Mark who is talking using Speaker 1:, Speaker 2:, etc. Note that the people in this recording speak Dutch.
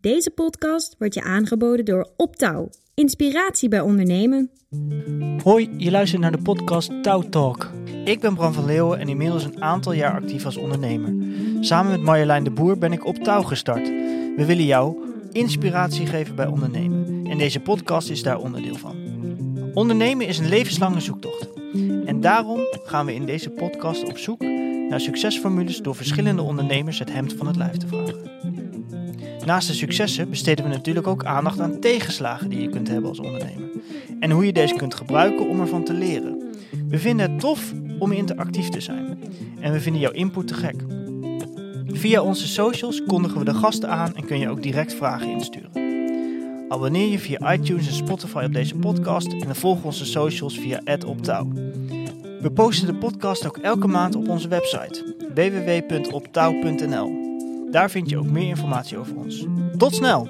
Speaker 1: Deze podcast wordt je aangeboden door Optouw. Inspiratie bij ondernemen.
Speaker 2: Hoi, je luistert naar de podcast Touw Talk. Ik ben Bram van Leeuwen en inmiddels een aantal jaar actief als ondernemer. Samen met Marjolein de Boer ben ik op Touw gestart. We willen jou inspiratie geven bij ondernemen. En deze podcast is daar onderdeel van. Ondernemen is een levenslange zoektocht. En daarom gaan we in deze podcast op zoek naar succesformules door verschillende ondernemers het hemd van het lijf te vragen. Naast de successen besteden we natuurlijk ook aandacht aan tegenslagen die je kunt hebben als ondernemer. En hoe je deze kunt gebruiken om ervan te leren. We vinden het tof om interactief te zijn. En we vinden jouw input te gek. Via onze socials kondigen we de gasten aan en kun je ook direct vragen insturen. Abonneer je via iTunes en Spotify op deze podcast en volg onze socials via @optouw. We posten de podcast ook elke maand op onze website www.optouw.nl. Daar vind je ook meer informatie over ons. Tot snel!